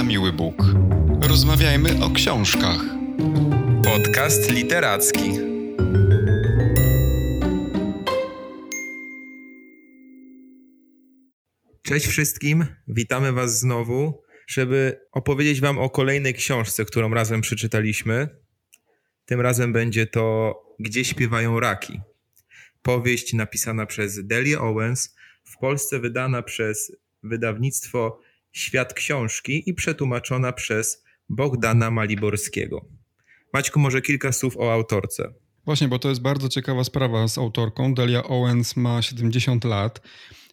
na miły Bóg. Rozmawiajmy o książkach. Podcast literacki. Cześć wszystkim, witamy Was znowu, żeby opowiedzieć Wam o kolejnej książce, którą razem przeczytaliśmy. Tym razem będzie to Gdzie śpiewają raki. Powieść napisana przez Delia Owens, w Polsce wydana przez wydawnictwo Świat Książki i przetłumaczona przez Bogdana Maliborskiego. Maćku, może kilka słów o autorce. Właśnie, bo to jest bardzo ciekawa sprawa z autorką. Delia Owens ma 70 lat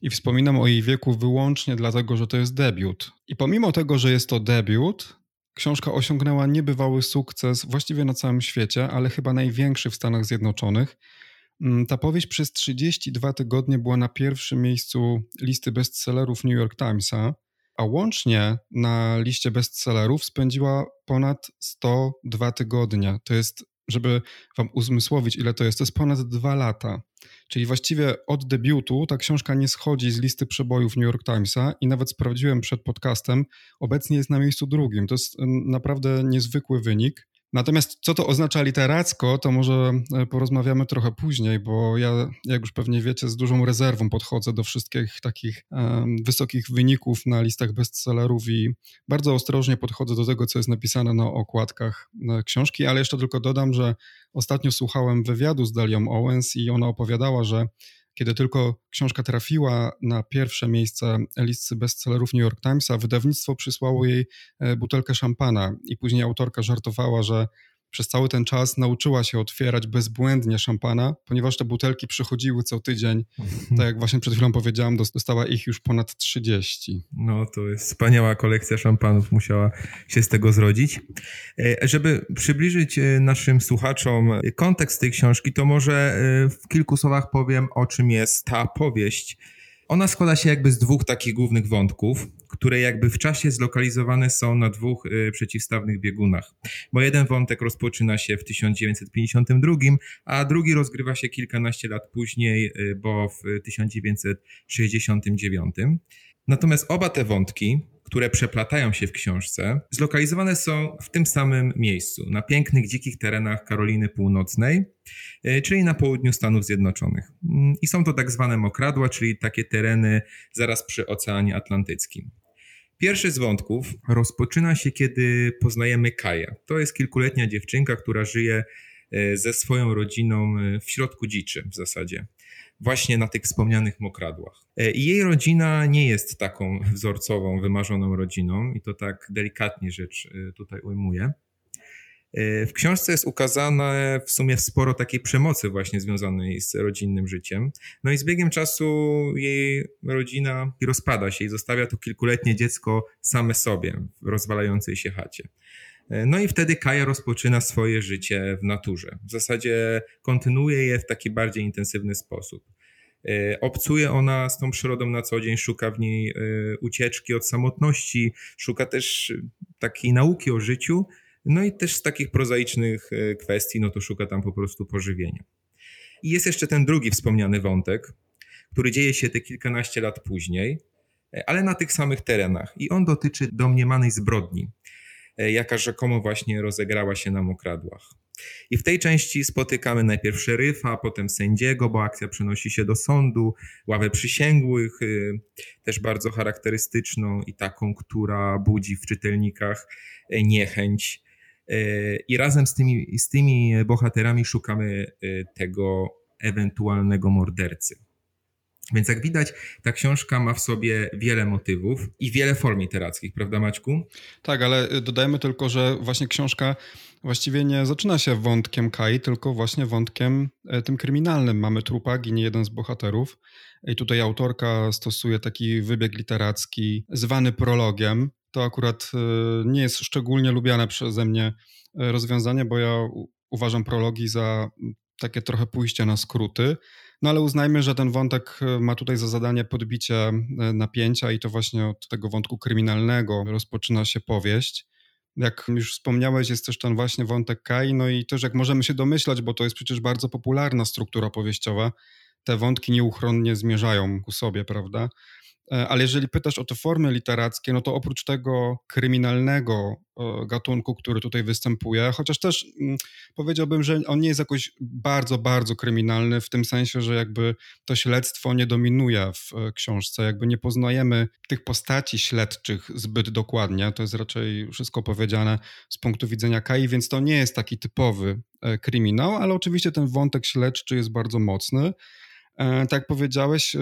i wspominam o jej wieku wyłącznie dlatego, że to jest debiut. I pomimo tego, że jest to debiut, książka osiągnęła niebywały sukces właściwie na całym świecie, ale chyba największy w Stanach Zjednoczonych. Mm, ta powieść przez 32 tygodnie była na pierwszym miejscu listy bestsellerów New York Timesa, a łącznie na liście bestsellerów spędziła ponad 102 tygodnie. To jest, żeby wam uzmysłowić, ile to jest, to jest ponad dwa lata. Czyli właściwie od debiutu ta książka nie schodzi z listy przebojów New York Timesa i nawet sprawdziłem przed podcastem, obecnie jest na miejscu drugim. To jest naprawdę niezwykły wynik. Natomiast co to oznacza literacko, to może e, porozmawiamy trochę później, bo ja, jak już pewnie wiecie, z dużą rezerwą podchodzę do wszystkich takich um, wysokich wyników na listach bestsellerów i bardzo ostrożnie podchodzę do tego, co jest napisane na okładkach e, książki, ale jeszcze tylko dodam, że ostatnio słuchałem wywiadu z Dalią Owens i ona opowiadała, że kiedy tylko książka trafiła na pierwsze miejsce listy bestsellerów New York Timesa, wydawnictwo przysłało jej e, butelkę szampana i później autorka żartowała, że przez cały ten czas nauczyła się otwierać bezbłędnie szampana, ponieważ te butelki przychodziły co tydzień. Tak jak właśnie przed chwilą powiedziałam, dostała ich już ponad 30. No to jest wspaniała kolekcja szampanów, musiała się z tego zrodzić. E, żeby przybliżyć e, naszym słuchaczom kontekst tej książki, to może e, w kilku słowach powiem, o czym jest ta powieść. Ona składa się jakby z dwóch takich głównych wątków, które jakby w czasie zlokalizowane są na dwóch y, przeciwstawnych biegunach. Bo jeden wątek rozpoczyna się w 1952, a drugi rozgrywa się kilkanaście lat później, y, bo w 1969. Natomiast oba te wątki, które przeplatają się w książce, zlokalizowane są w tym samym miejscu, na pięknych, dzikich terenach Karoliny Północnej, e, czyli na południu Stanów Zjednoczonych. Mm, I są to tak zwane mokradła, czyli takie tereny zaraz przy Oceanie Atlantyckim. Pierwszy z wątków rozpoczyna się, kiedy poznajemy Kaję. To jest kilkuletnia dziewczynka, która żyje e, ze swoją rodziną e, w środku dziczy w zasadzie właśnie na tych wspomnianych mokradłach. E, I jej rodzina nie jest taką wzorcową, wymarzoną rodziną, i to tak delikatnie rzecz e, tutaj ujmuję. E, w książce jest ukazane w sumie sporo takiej przemocy właśnie związanej z rodzinnym życiem. No i z biegiem czasu jej rodzina rozpada się i zostawia to kilkuletnie dziecko same sobie w rozwalającej się chacie. E, no i wtedy Kaja rozpoczyna swoje życie w naturze. W zasadzie kontynuuje je w taki bardziej intensywny sposób. E, obcuje ona z tą przyrodą na co dzień, szuka w niej e, ucieczki od samotności, szuka też takiej nauki o życiu, no i też z takich prozaicznych kwestii, no to szuka tam po prostu pożywienia. I jest jeszcze ten drugi wspomniany wątek, który dzieje się te kilkanaście lat później, ale na tych samych terenach. I on dotyczy domniemanej zbrodni, jaka rzekomo właśnie rozegrała się na mokradłach. I w tej części spotykamy najpierw szeryfa, potem sędziego, bo akcja przenosi się do sądu, ławę przysięgłych, y, też bardzo charakterystyczną i taką, która budzi w czytelnikach e, niechęć. E, I razem z tymi, z tymi bohaterami szukamy tego ewentualnego mordercy. Więc jak widać, ta książka ma w sobie wiele motywów i wiele form literackich, prawda Maćku? Tak, ale dodajmy tylko, że właśnie książka właściwie nie zaczyna się wątkiem Kai, tylko właśnie wątkiem e, tym kryminalnym. Mamy trupa, ginie jeden z bohaterów i tutaj autorka stosuje taki wybieg literacki zwany prologiem. To akurat e, nie jest szczególnie lubiane przeze mnie e, rozwiązanie, bo ja uważam prologi za takie trochę pójście na skróty. No ale uznajmy, że ten wątek e, ma tutaj za zadanie podbicie e, napięcia i to właśnie od tego wątku kryminalnego rozpoczyna się powieść. Jak już wspomniałeś, jest też ten właśnie wątek Kai, no i też jak możemy się domyślać, bo to jest przecież bardzo popularna struktura powieściowa, te wątki nieuchronnie zmierzają ku sobie, prawda? E, ale jeżeli pytasz o te formy literackie, no to oprócz tego kryminalnego gatunku, który tutaj występuje, chociaż też mm, powiedziałbym, że on nie jest jakoś bardzo, bardzo kryminalny, w tym sensie, że jakby to śledztwo nie dominuje w e, książce, jakby nie poznajemy tych postaci śledczych zbyt dokładnie, to jest raczej wszystko powiedziane z punktu widzenia Kai, więc to nie jest taki typowy e, kryminał, ale oczywiście ten wątek śledczy jest bardzo mocny. E, tak jak powiedziałeś, e,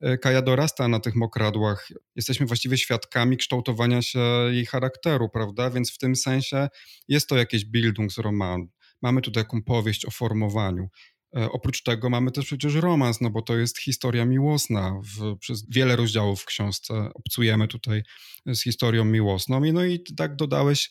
e, Kaja dorasta na tych mokradłach. Jesteśmy właściwie świadkami kształtowania się jej charakteru, prawda? Więc w tym sensie jest to jakieś Bildungsroman. Mamy tu taką powieść o formowaniu. Oprócz tego mamy też przecież romans, no bo to jest historia miłosna. W, przez wiele rozdziałów w książce obcujemy tutaj z historią miłosną. I no i tak dodałeś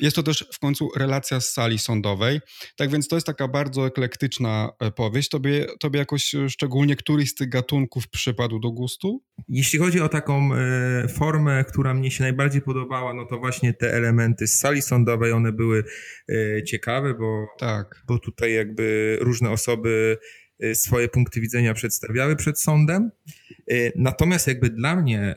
jest to też w końcu relacja z sali sądowej. Tak więc to jest taka bardzo eklektyczna e, powieść. Tobie, tobie jakoś e, szczególnie któryś z tych gatunków przypadł do gustu? Jeśli chodzi o taką e, formę, która mnie się najbardziej podobała, no to właśnie te elementy z sali sądowej, one były ciekawe, bo, tak. bo tutaj jakby różne osoby swoje punkty widzenia przedstawiały przed sądem. Natomiast jakby dla mnie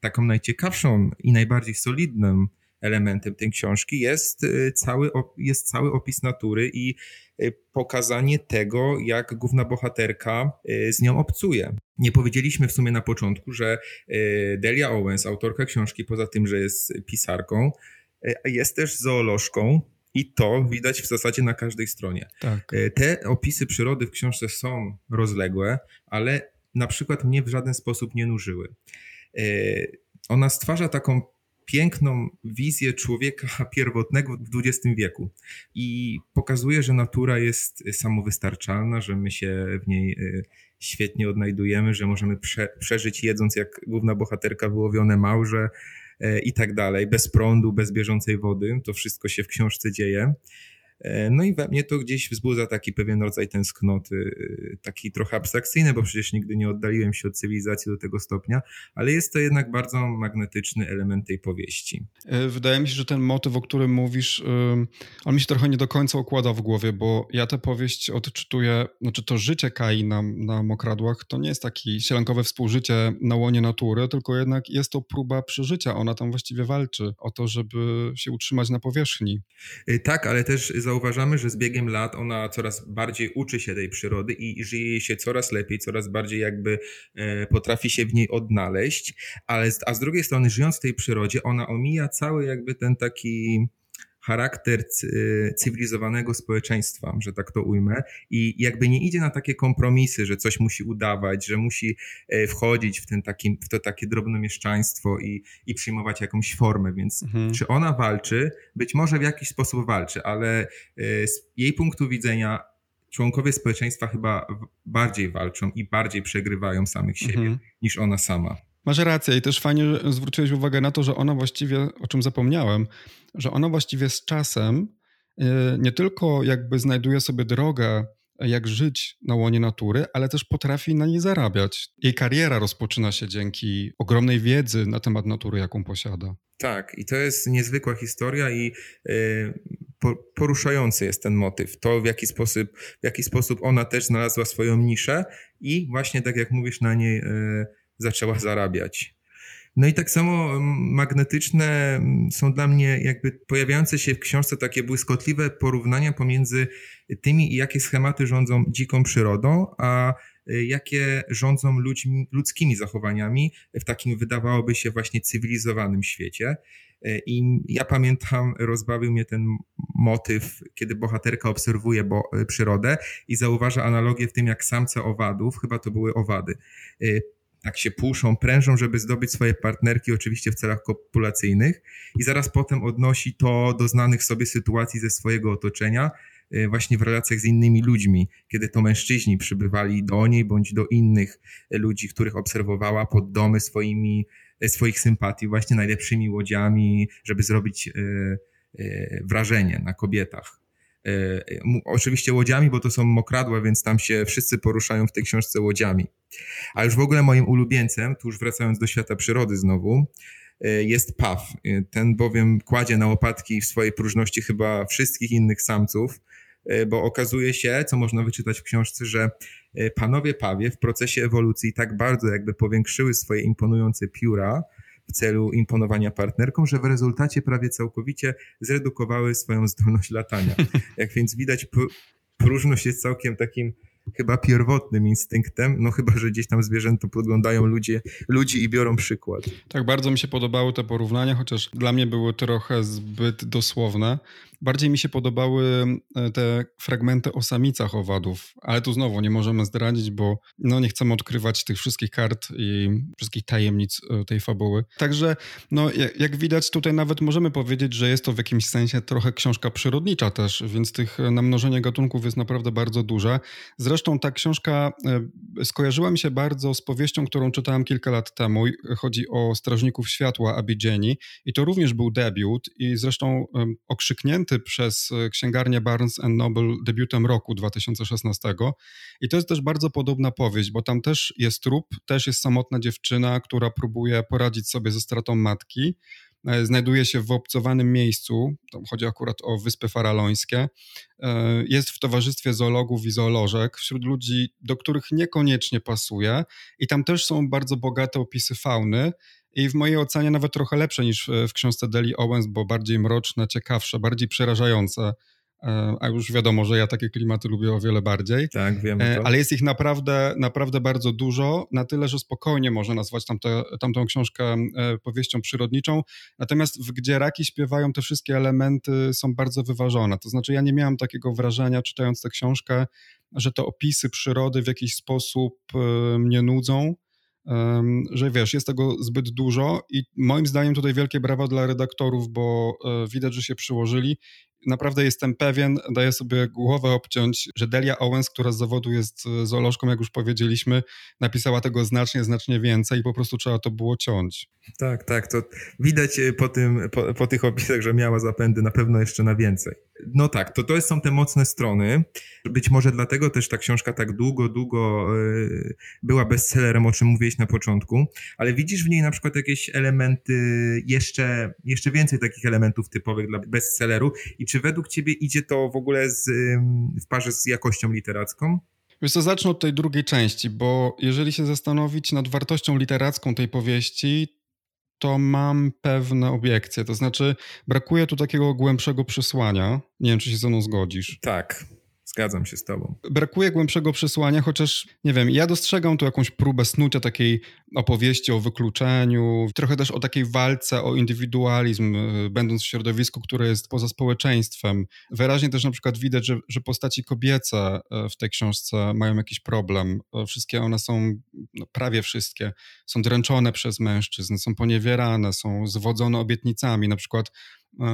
taką najciekawszą i najbardziej solidną elementem tej książki jest y, cały, jest cały opis natury i y, pokazanie tego, jak główna bohaterka y, z nią obcuje. Nie powiedzieliśmy w sumie na początku, że Delia Owens, autorka książki, poza tym, że jest pisarką, jest też zoolożką, i to widać w zasadzie na każdej stronie. Tak. Te opisy przyrody w książce są rozległe, ale na przykład mnie w żaden sposób nie nużyły. Ona stwarza taką piękną wizję człowieka pierwotnego w XX wieku i pokazuje, że natura jest samowystarczalna, że my się w niej y, świetnie odnajdujemy, że możemy prze, przeżyć jedząc jak główna bohaterka wyłowione małże y, i tak dalej, bez prądu, bez bieżącej wody. To wszystko się w książce dzieje. E, no i we mnie to gdzieś wzbudza taki pewien rodzaj tęsknoty, y, taki trochę abstrakcyjny, bo przecież nigdy nie oddaliłem się od cywilizacji do tego stopnia, ale jest to jednak bardzo magnetyczny element tej powieści. E, wydaje mi się, że ten motyw, o którym mówisz, on mi się trochę nie do końca układa w głowie, bo ja tę powieść odczytuję, znaczy to życie Kai na, na Mokradłach to nie jest takie sielankowe współżycie na łonie natury, tylko jednak jest to próba przeżycia. Ona tam właściwie walczy o to, żeby się utrzymać na powierzchni. E, tak, ale też zauważamy, że z biegiem lat ona coraz bardziej uczy się tej przyrody i żyje jej się coraz lepiej, coraz bardziej jakby e, potrafi się w niej odnaleźć, ale a z drugiej strony żyjąc w tej przyrodzie, ona omija cały jakby ten taki charakter cywilizowanego społeczeństwa, że tak to ujmę, i jakby nie idzie na takie kompromisy, że coś musi udawać, że musi e, wchodzić w, ten taki, w to takie drobnomieszczaństwo i, i przyjmować jakąś formę, więc mhm. czy ona walczy? Być może w jakiś sposób walczy, ale e, z jej punktu widzenia członkowie społeczeństwa chyba bardziej walczą i bardziej przegrywają samych siebie mhm. niż ona sama. Masz rację i też fajnie zwróciłeś uwagę na to, że ona właściwie, o czym zapomniałem, że ona właściwie z czasem y, nie tylko jakby znajduje sobie drogę, jak żyć na łonie natury, ale też potrafi na niej zarabiać. Jej kariera rozpoczyna się dzięki ogromnej wiedzy na temat natury, jaką posiada. Tak, i to jest niezwykła historia i y, poruszający jest ten motyw. To, w jaki sposób, w jaki sposób ona też znalazła swoją niszę i właśnie tak jak mówisz, na niej y, zaczęła zarabiać. No i tak samo magnetyczne są dla mnie jakby pojawiające się w książce takie błyskotliwe porównania pomiędzy tymi, jakie schematy rządzą dziką przyrodą, a y, jakie rządzą ludźmi, ludzkimi zachowaniami w takim wydawałoby się właśnie cywilizowanym świecie. Y, I ja pamiętam, rozbawił mnie ten motyw, kiedy bohaterka obserwuje bo, y, przyrodę i zauważa analogię w tym, jak samce owadów, chyba to były owady, tak się puszą, prężą, żeby zdobyć swoje partnerki, oczywiście w celach kopulacyjnych, i zaraz potem odnosi to do znanych sobie sytuacji ze swojego otoczenia, y, właśnie w relacjach z innymi ludźmi, kiedy to mężczyźni przybywali do niej bądź do innych ludzi, których obserwowała pod domy swoimi, y, swoich sympatii, właśnie najlepszymi łodziami, żeby zrobić y, wrażenie na kobietach. E, oczywiście łodziami, bo to są mokradła, więc tam się wszyscy poruszają w tej książce łodziami. A już w ogóle moim ulubieńcem, tu już wracając do świata przyrody znowu, e, jest paw. Ten bowiem kładzie na łopatki w swojej próżności chyba wszystkich innych samców, bo okazuje się, co można wyczytać w książce, że panowie pawie w procesie ewolucji tak bardzo jakby powiększyły swoje imponujące pióra, w celu imponowania partnerkom, że w rezultacie prawie całkowicie zredukowały swoją zdolność latania. Jak więc widać, próżność jest całkiem takim chyba pierwotnym instynktem, no chyba, że gdzieś tam zwierzęta podglądają ludzie, ludzi i biorą przykład. Tak, bardzo mi się podobały te porównania, chociaż dla mnie były trochę zbyt dosłowne. Bardziej mi się podobały e, te fragmenty o samicach owadów, ale tu znowu nie możemy zdradzić, bo no nie chcemy odkrywać tych wszystkich kart i wszystkich tajemnic e, tej fabuły. Także no, jak widać tutaj nawet możemy powiedzieć, że jest to w jakimś sensie trochę książka przyrodnicza też, więc tych e, namnożenie gatunków jest naprawdę bardzo duże. Zresztą ta książka skojarzyła mi się bardzo z powieścią, którą czytałem kilka lat temu. Chodzi o Strażników Światła Abidjani i to również był debiut i zresztą okrzyknięty przez e, księgarnię Barnes Noble debiutem roku 2016. I to jest też bardzo podobna powieść, bo tam też jest trup, też jest samotna dziewczyna, która próbuje poradzić sobie ze stratą matki. E, znajduje się w obcowanym miejscu, chodzi akurat o Wyspy Faralońskie. E, jest w towarzystwie zoologów i zoolożek, wśród ludzi, do których niekoniecznie pasuje. I tam też są bardzo bogate opisy fauny i w mojej ocenie nawet trochę lepsze niż w książce Deli Owens, bo bardziej mroczne, ciekawsze, bardziej przerażające. E, a już wiadomo, że ja takie klimaty lubię o wiele bardziej. Tak, wiem. E, to. Ale jest ich naprawdę, naprawdę bardzo dużo, na tyle, że spokojnie można nazwać tamte, tamtą książkę e, powieścią przyrodniczą. Natomiast w Gdzie raki śpiewają, te wszystkie elementy są bardzo wyważone. To znaczy, ja nie miałem takiego wrażenia, czytając tę książkę, że te opisy przyrody w jakiś sposób mnie nudzą że wiesz, jest tego zbyt dużo i moim zdaniem tutaj wielkie brawa dla redaktorów, bo e, widać, że się przyłożyli naprawdę jestem pewien, daję sobie głowę obciąć, że Delia Owens, która z zawodu jest e, zoolożką, jak już powiedzieliśmy, napisała tego znacznie, znacznie więcej i po prostu trzeba to było ciąć. Tak, tak, to widać e, po, tym, po, po tych opisach, że miała zapędy na pewno jeszcze na więcej. No tak, to to są te mocne strony. Być może dlatego też ta książka tak długo, długo e, była bestsellerem, o czym mówiłeś na początku, ale widzisz w niej na przykład jakieś elementy, jeszcze, jeszcze więcej takich elementów typowych dla bestselleru i czy według ciebie idzie to w ogóle z, w parze z jakością literacką? Wiesz co, zacznę od tej drugiej części, bo jeżeli się zastanowić nad wartością literacką tej powieści, to mam pewne obiekcje. To znaczy, brakuje tu takiego głębszego przesłania. Nie wiem, czy się ze mną zgodzisz. Tak. Zgadzam się z tobą. Brakuje głębszego przesłania, chociaż nie wiem, ja dostrzegam tu jakąś próbę snucia takiej opowieści o wykluczeniu, trochę też o takiej walce o indywidualizm, y, będąc w środowisku, które jest poza społeczeństwem. Wyraźnie też na przykład widać, że, że postaci kobiece w tej książce mają jakiś problem. Y, wszystkie one są, no prawie wszystkie, są dręczone przez mężczyzn, są poniewierane, są zwodzone obietnicami. Na przykład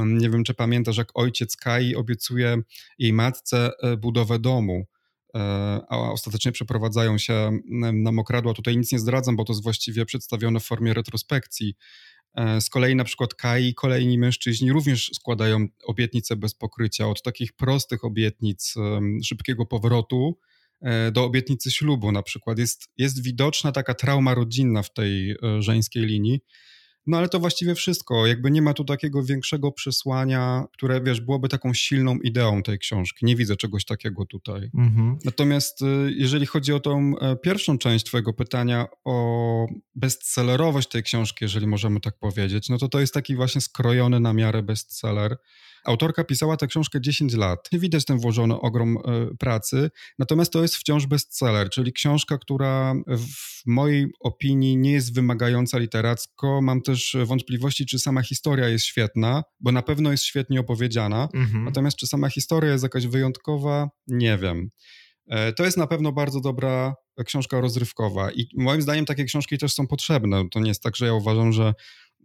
nie wiem, czy pamiętasz, jak ojciec Kai obiecuje jej matce e, budowę domu, e, a ostatecznie przeprowadzają się na mokradła. Tutaj nic nie zdradzam, bo to jest właściwie przedstawione w formie retrospekcji. E, z kolei na przykład Kai i kolejni mężczyźni również składają obietnice bez pokrycia, od takich prostych obietnic szybkiego powrotu do obietnicy ślubu na przykład. Jest, jest widoczna taka trauma rodzinna w tej żeńskiej linii. No ale to właściwie wszystko. Jakby nie ma tu takiego większego przesłania, które wiesz, byłoby taką silną ideą tej książki. Nie widzę czegoś takiego tutaj. Mhm. Natomiast y, jeżeli chodzi o tą e, pierwszą część Twojego pytania o bestsellerowość tej książki, jeżeli możemy tak powiedzieć, no to to jest taki właśnie skrojony na miarę bestseller. Autorka pisała tę książkę 10 lat. Widać ten włożony ogrom e, pracy, natomiast to jest wciąż bestseller, czyli książka, która w mojej opinii nie jest wymagająca literacko. Mam też wątpliwości, czy sama historia jest świetna, bo na pewno jest świetnie opowiedziana. Mhm. Natomiast czy sama historia jest jakaś wyjątkowa, nie wiem. E, to jest na pewno bardzo dobra książka rozrywkowa i moim zdaniem takie książki też są potrzebne. To nie jest tak, że ja uważam, że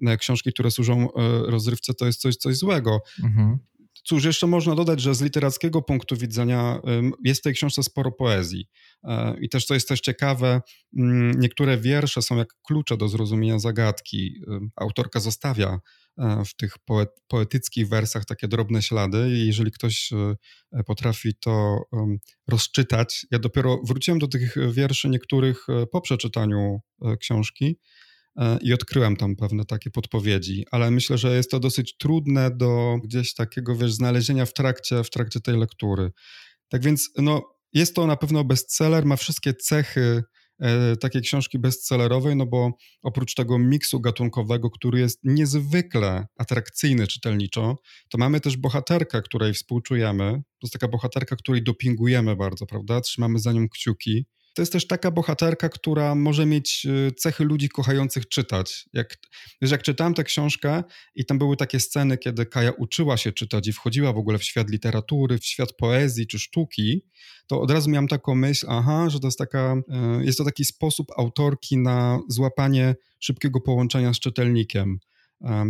E, książki, które służą e, rozrywce, to jest coś, coś złego. Mhm. Cóż, jeszcze można dodać, że z literackiego punktu widzenia jest w tej książce sporo poezji. E, I też, co jest też ciekawe, mm, niektóre wiersze są jak klucze do zrozumienia zagadki. Autorka zostawia w tych poet, poetyckich wersach takie drobne ślady i jeżeli ktoś potrafi to rozczytać, ja dopiero wróciłem do tych wierszy niektórych po przeczytaniu książki e, i odkryłem tam pewne takie podpowiedzi, ale myślę, że jest to dosyć trudne do gdzieś takiego, wiesz, znalezienia w trakcie, w trakcie tej lektury. Tak więc, no, jest to na pewno bestseller, ma wszystkie cechy e, takiej książki bestsellerowej, no bo oprócz tego miksu gatunkowego, który jest niezwykle atrakcyjny czytelniczo, to mamy też bohaterkę, której współczujemy. To jest taka bohaterka, której dopingujemy bardzo, prawda? Trzymamy za nią kciuki. To jest też taka bohaterka, która może mieć y, cechy ludzi kochających czytać. Jak, wiesz, jak czytałem tę książkę i tam były takie sceny, kiedy Kaja uczyła się czytać i wchodziła w ogóle w świat literatury, w świat poezji czy sztuki, to od razu miałem taką myśl, aha, że to jest taka, y, jest to taki sposób autorki na złapanie szybkiego połączenia z czytelnikiem.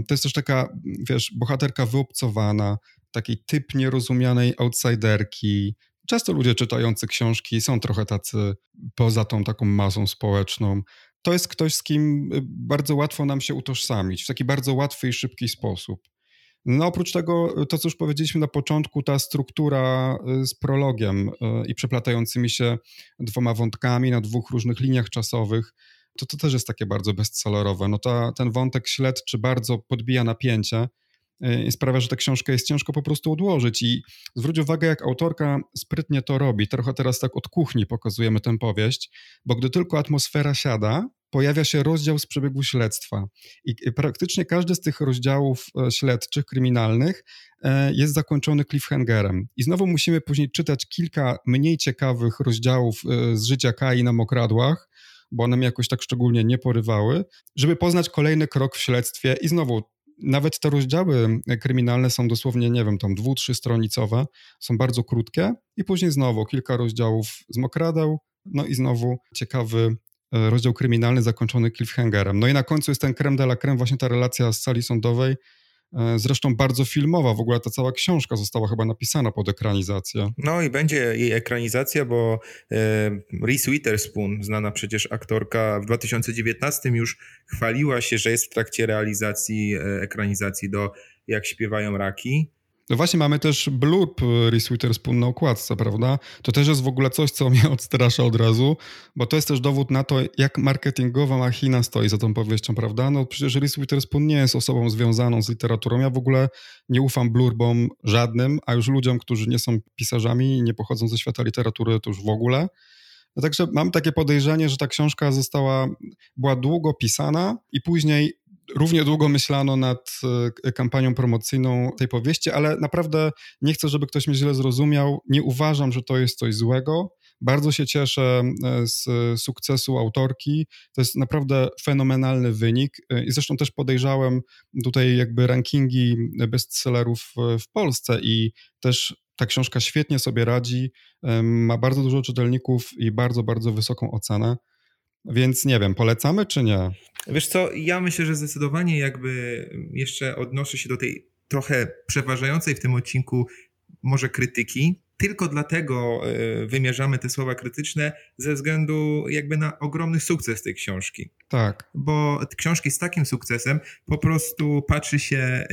To jest też taka, wiesz, bohaterka wyobcowana, taki typ nierozumianej outsiderki, Często ludzie czytający książki są trochę tacy poza tą taką masą społeczną. To jest ktoś, z kim y, bardzo łatwo nam się utożsamić w taki bardzo łatwy i szybki sposób. No oprócz tego, y, to co już powiedzieliśmy na początku, ta struktura y, z prologiem i przeplatającymi się dwoma wątkami na dwóch różnych liniach czasowych, to to też jest takie bardzo bestsellerowe. No ta, ten wątek śledczy bardzo podbija napięcie, sprawia, że tę książkę jest ciężko po prostu odłożyć. I zwróć uwagę, jak autorka sprytnie to robi. Trochę teraz tak od kuchni pokazujemy tę powieść, bo gdy tylko atmosfera siada, pojawia się rozdział z przebiegu śledztwa. I praktycznie każdy z tych rozdziałów e, śledczych, kryminalnych e, jest zakończony cliffhangerem. I znowu musimy później czytać kilka mniej ciekawych rozdziałów e, z życia Kai na mokradłach, bo one mnie jakoś tak szczególnie nie porywały, żeby poznać kolejny krok w śledztwie i znowu nawet te rozdziały kryminalne są dosłownie, nie wiem, tam dwu, stronicowe, są bardzo krótkie i później znowu kilka rozdziałów z mokradeł, no i znowu ciekawy e, rozdział kryminalny zakończony cliffhangerem. No i na końcu jest ten creme de la creme, właśnie ta relacja z sali sądowej, zresztą bardzo filmowa. W ogóle ta cała książka została chyba napisana pod ekranizację. No i będzie jej ekranizacja, bo e, Reese Witherspoon, znana przecież aktorka, w 2019 już chwaliła się, że jest w trakcie realizacji e, ekranizacji do Jak śpiewają raki. No właśnie, mamy też blurb Reese Witherspoon na okładce, prawda? To też jest w ogóle coś, co mnie odstrasza od razu, bo to jest też dowód na to, jak marketingowa machina stoi za tą powieścią, prawda? No przecież Reese Witherspoon nie jest osobą związaną z literaturą. Ja w ogóle nie ufam blurbom żadnym, a już ludziom, którzy nie są pisarzami i nie pochodzą ze świata literatury, to już w ogóle. No także mam takie podejrzenie, że ta książka została, była długo pisana i później Równie długo myślano nad e, kampanią promocyjną tej powieści, ale naprawdę nie chcę, żeby ktoś mnie źle zrozumiał. Nie uważam, że to jest coś złego. Bardzo się cieszę e, z sukcesu autorki. To jest naprawdę fenomenalny wynik. E, I zresztą też podejrzałem tutaj jakby rankingi bestsellerów w Polsce i też ta książka świetnie sobie radzi. Ma bardzo dużo czytelników i bardzo, bardzo wysoką ocenę. Więc nie wiem, polecamy czy nie? Wiesz co, ja myślę, że zdecydowanie jakby jeszcze odnoszę się do tej trochę przeważającej w tym odcinku może krytyki, tylko dlatego e, wymierzamy te słowa krytyczne ze względu jakby na ogromny sukces tej książki. Tak. Bo książki z takim sukcesem po prostu patrzy się e,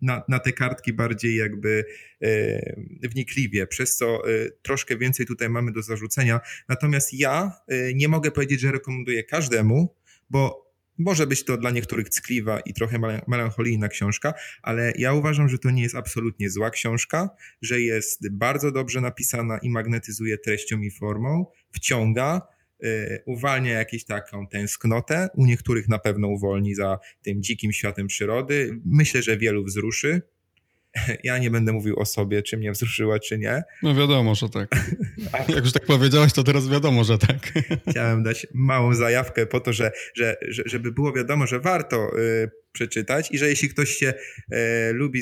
na, na te kartki bardziej jakby e, wnikliwie, przez co troszkę więcej tutaj mamy do zarzucenia. Natomiast ja nie mogę powiedzieć, że rekomenduję każdemu, bo może być to dla niektórych ckliwa i trochę melancholijna książka, ale ja uważam, że to nie jest absolutnie zła książka, że jest bardzo dobrze napisana i magnetyzuje treścią i formą, wciąga, yy, uwalnia jakąś taką tęsknotę. U niektórych na pewno uwolni za tym dzikim światem przyrody. Myślę, że wielu wzruszy. Ja nie będę mówił o sobie, czy mnie wzruszyła, czy nie. No wiadomo, że tak. Jak już tak powiedziałeś, to teraz wiadomo, że tak. Chciałem dać małą zajawkę po to, że, że, że żeby było wiadomo, że warto y, przeczytać i że jeśli ktoś się y, lubi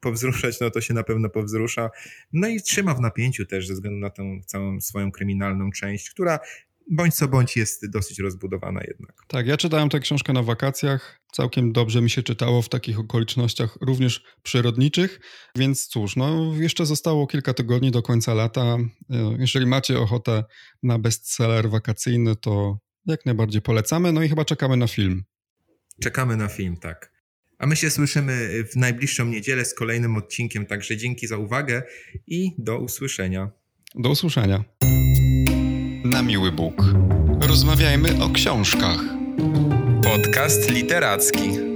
powzruszać, no to się na pewno powzrusza. No i trzyma w napięciu też ze względu na tę całą swoją kryminalną część, która bądź co bądź jest dosyć rozbudowana jednak. Tak, ja czytałem tę książkę na wakacjach. Całkiem dobrze mi się czytało w takich okolicznościach również przyrodniczych, więc cóż, no jeszcze zostało kilka tygodni do końca lata. E, jeżeli macie ochotę na bestseller wakacyjny, to jak najbardziej polecamy. No i chyba czekamy na film. Czekamy na film, tak. A my się słyszymy w najbliższą niedzielę z kolejnym odcinkiem, także dzięki za uwagę i do usłyszenia. Do usłyszenia na miły Bóg. Rozmawiajmy o książkach. Podcast literacki.